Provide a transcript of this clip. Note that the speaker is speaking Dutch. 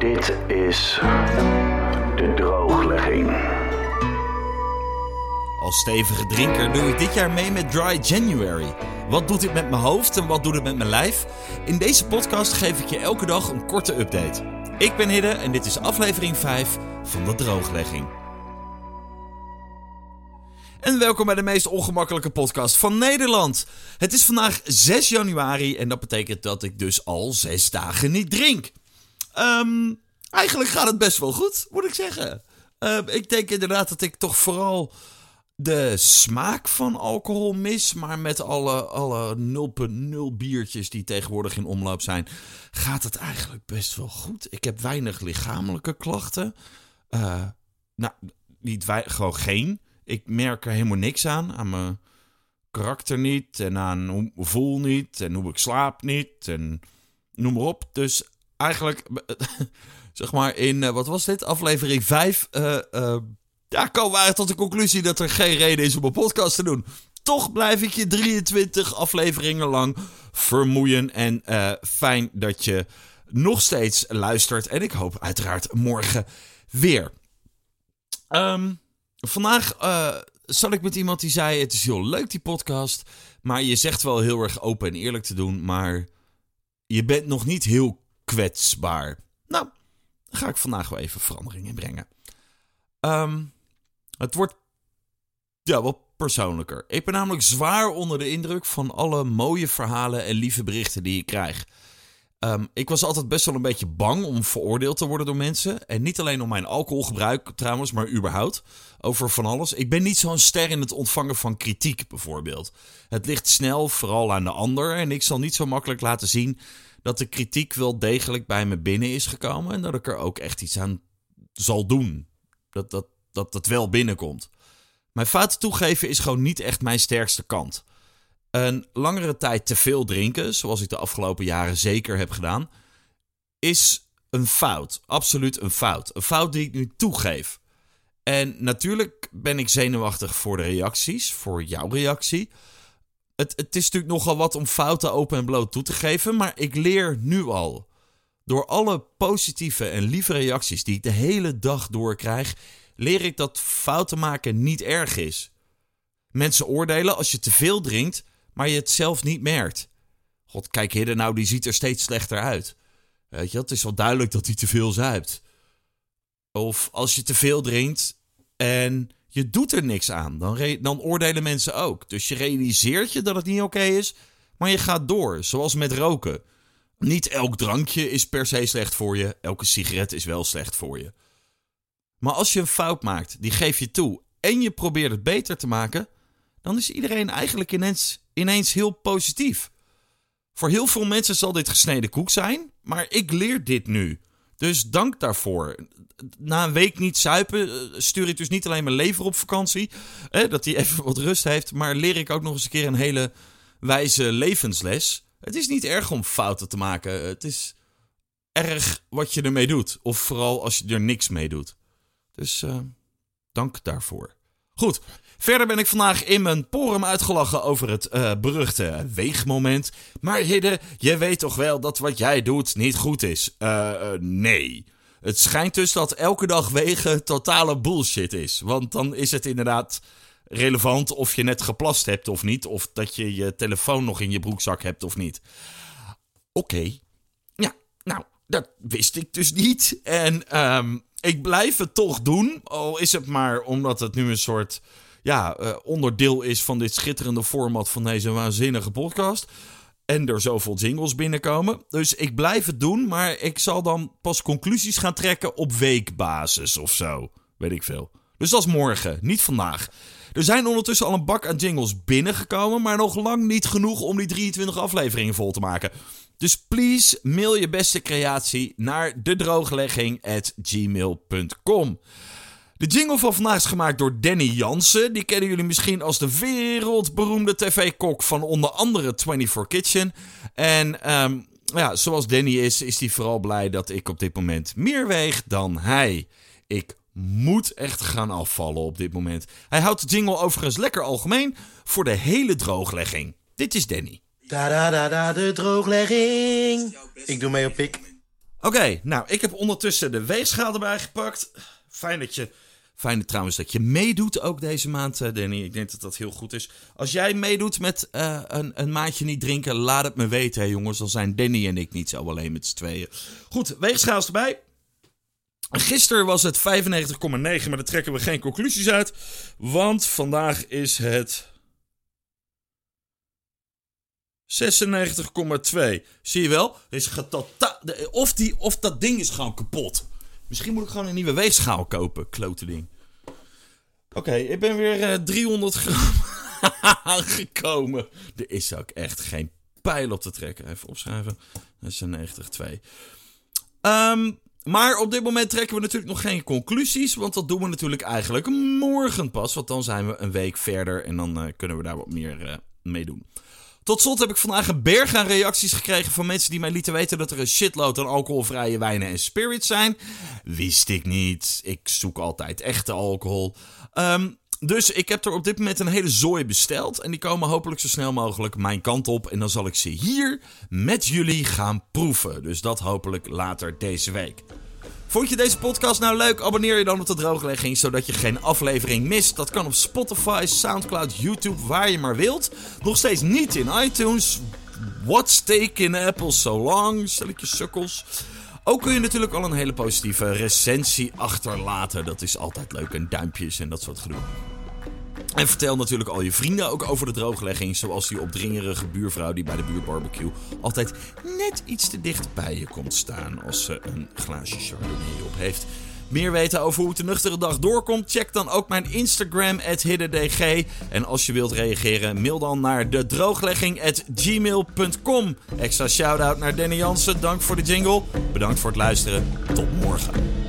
Dit is de drooglegging. Als stevige drinker doe ik dit jaar mee met Dry January. Wat doet dit met mijn hoofd en wat doet het met mijn lijf? In deze podcast geef ik je elke dag een korte update. Ik ben Hidde en dit is aflevering 5 van de drooglegging. En welkom bij de meest ongemakkelijke podcast van Nederland. Het is vandaag 6 januari en dat betekent dat ik dus al 6 dagen niet drink. Ehm, eigenlijk gaat het best wel goed, moet ik zeggen. Ehm, ik denk inderdaad dat ik toch vooral de smaak van alcohol mis. Maar met alle, alle 0.0 biertjes die tegenwoordig in omloop zijn, gaat het eigenlijk best wel goed. Ik heb weinig lichamelijke klachten. Eh, nou, niet wij, gewoon geen. Ik merk er helemaal niks aan. Aan mijn karakter niet. En aan hoe ik voel niet. En hoe ik slaap niet. En noem maar op. Dus eigenlijk, zeg maar in, eh, wat was dit? Aflevering 5. Uh, uh, ja, komen we tot de conclusie dat er geen reden is om een podcast te doen. Toch blijf ik je 23 afleveringen lang vermoeien. En fijn dat je nog steeds luistert. En ik hoop uiteraard morgen weer. Um, vandaag zat ik met iemand die zei: Het is heel leuk, die podcast. Maar je zegt wel heel erg open en eerlijk te doen. Maar je bent nog niet heel kwetsbaar. Nou, ga ik vandaag wel even verandering in brengen. Um, het wordt ja, wat persoonlijker. Ik ben namelijk zwaar onder de indruk van alle mooie verhalen en lieve berichten die ik krijg. Um, ik was altijd best wel een beetje bang om veroordeeld te worden door mensen. En niet alleen om mijn alcoholgebruik trouwens, maar überhaupt. Over van alles. Ik ben niet zo'n ster in het ontvangen van kritiek bijvoorbeeld. Het ligt snel vooral aan de ander. En ik zal niet zo makkelijk laten zien dat de kritiek wel degelijk bij me binnen is gekomen. En dat ik er ook echt iets aan zal doen. Dat dat, dat, dat wel binnenkomt. Mijn fouten toegeven is gewoon niet echt mijn sterkste kant. Een langere tijd te veel drinken, zoals ik de afgelopen jaren zeker heb gedaan, is een fout. Absoluut een fout. Een fout die ik nu toegeef. En natuurlijk ben ik zenuwachtig voor de reacties, voor jouw reactie. Het, het is natuurlijk nogal wat om fouten open en bloot toe te geven, maar ik leer nu al. Door alle positieve en lieve reacties die ik de hele dag door krijg, leer ik dat fouten maken niet erg is. Mensen oordelen als je te veel drinkt, maar je het zelf niet merkt. God, kijk Hidde, nou die ziet er steeds slechter uit. Weet je, het is wel duidelijk dat hij te veel zuipt. Of als je te veel drinkt en je doet er niks aan, dan, dan oordelen mensen ook. Dus je realiseert je dat het niet oké is, maar je gaat door, zoals met roken. Niet elk drankje is per se slecht voor je, elke sigaret is wel slecht voor je. Maar als je een fout maakt, die geef je toe en je probeert het beter te maken, dan is iedereen eigenlijk ineens, ineens heel positief. Voor heel veel mensen zal dit gesneden koek zijn, maar ik leer dit nu. Dus dank daarvoor. Na een week niet zuipen stuur ik dus niet alleen mijn lever op vakantie, hè, dat hij even wat rust heeft, maar leer ik ook nog eens een keer een hele wijze levensles. Het is niet erg om fouten te maken. Het is erg wat je ermee doet. Of vooral als je er niks mee doet. Dus uh, dank daarvoor. Goed, verder ben ik vandaag in mijn porum uitgelachen over het uh, beruchte weegmoment. Maar Hidde, je weet toch wel dat wat jij doet niet goed is? Uh, nee. Het schijnt dus dat elke dag wegen totale bullshit is. Want dan is het inderdaad relevant of je net geplast hebt of niet. Of dat je je telefoon nog in je broekzak hebt of niet. Oké. Ja, nou, dat wist ik dus niet. En um, ik blijf het toch doen. Al is het maar omdat het nu een soort ja, uh, onderdeel is van dit schitterende format van deze waanzinnige podcast. En er zoveel jingles binnenkomen. Dus ik blijf het doen, maar ik zal dan pas conclusies gaan trekken op weekbasis of zo. Weet ik veel. Dus dat is morgen, niet vandaag. Er zijn ondertussen al een bak aan jingles binnengekomen, maar nog lang niet genoeg om die 23 afleveringen vol te maken. Dus please mail je beste creatie naar dedrooglegging.gmail.com. De jingle van vandaag is gemaakt door Danny Jansen. Die kennen jullie misschien als de wereldberoemde tv-kok van onder andere 24 Kitchen. En um, ja, zoals Danny is, is hij vooral blij dat ik op dit moment meer weeg dan hij. Ik moet echt gaan afvallen op dit moment. Hij houdt de jingle overigens lekker algemeen voor de hele drooglegging. Dit is Danny. Da da da da, de drooglegging. Ik doe mee op pik. Oké, nou, ik heb ondertussen de weegschaal erbij gepakt. Fijn dat je. Fijn trouwens dat je meedoet ook deze maand, eh, Danny. Ik denk dat dat heel goed is. Als jij meedoet met uh, een, een maandje niet drinken, laat het me weten, hè, jongens. Dan zijn Danny en ik niet zo alleen met z'n tweeën. Goed, weegschaal is erbij. Gisteren was het 95,9, maar daar trekken we geen conclusies uit. Want vandaag is het 96,2. Zie je wel? Is of, die, of dat ding is gewoon kapot. Misschien moet ik gewoon een nieuwe weegschaal kopen, klote ding. Oké, ik ben weer uh, 300 gram aangekomen. Er is ook echt geen pijl op te trekken. Even opschrijven. 96,2. Um, maar op dit moment trekken we natuurlijk nog geen conclusies. Want dat doen we natuurlijk eigenlijk morgen pas. Want dan zijn we een week verder en dan uh, kunnen we daar wat meer uh, mee doen. Tot slot heb ik vandaag een berg aan reacties gekregen van mensen die mij lieten weten dat er een shitload aan alcoholvrije wijnen en spirits zijn. Wist ik niet. Ik zoek altijd echte alcohol. Um, dus ik heb er op dit moment een hele zooi besteld. En die komen hopelijk zo snel mogelijk mijn kant op. En dan zal ik ze hier met jullie gaan proeven. Dus dat hopelijk later deze week. Vond je deze podcast nou leuk? Abonneer je dan op de drooglegging, zodat je geen aflevering mist. Dat kan op Spotify, Soundcloud, YouTube, waar je maar wilt. Nog steeds niet in iTunes. What's taking Apple so long? Stel ik je sukkels. Ook kun je natuurlijk al een hele positieve recensie achterlaten. Dat is altijd leuk. En duimpjes en dat soort gedoe. En vertel natuurlijk al je vrienden ook over de drooglegging. Zoals die opdringerige buurvrouw die bij de buurbarbecue altijd net iets te dicht bij je komt staan als ze een glaasje chardonnay op heeft. Meer weten over hoe het de nuchtere dag doorkomt? Check dan ook mijn Instagram, hiddendg. En als je wilt reageren, mail dan naar de drooglegging@gmail.com. Extra shout-out naar Danny Jansen, dank voor de jingle. Bedankt voor het luisteren, tot morgen.